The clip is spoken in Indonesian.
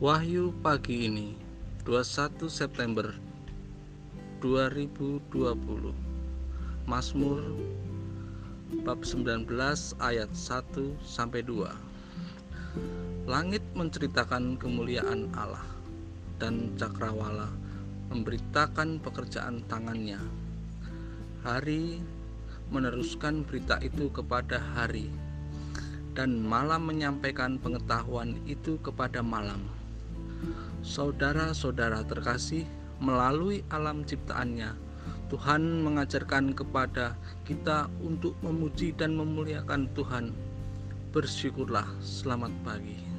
Wahyu pagi ini 21 September 2020 Mazmur bab 19 ayat 1 sampai 2 Langit menceritakan kemuliaan Allah dan cakrawala memberitakan pekerjaan tangannya. Hari meneruskan berita itu kepada hari dan malam menyampaikan pengetahuan itu kepada malam Saudara-saudara terkasih, melalui alam ciptaannya, Tuhan mengajarkan kepada kita untuk memuji dan memuliakan Tuhan. Bersyukurlah, selamat pagi.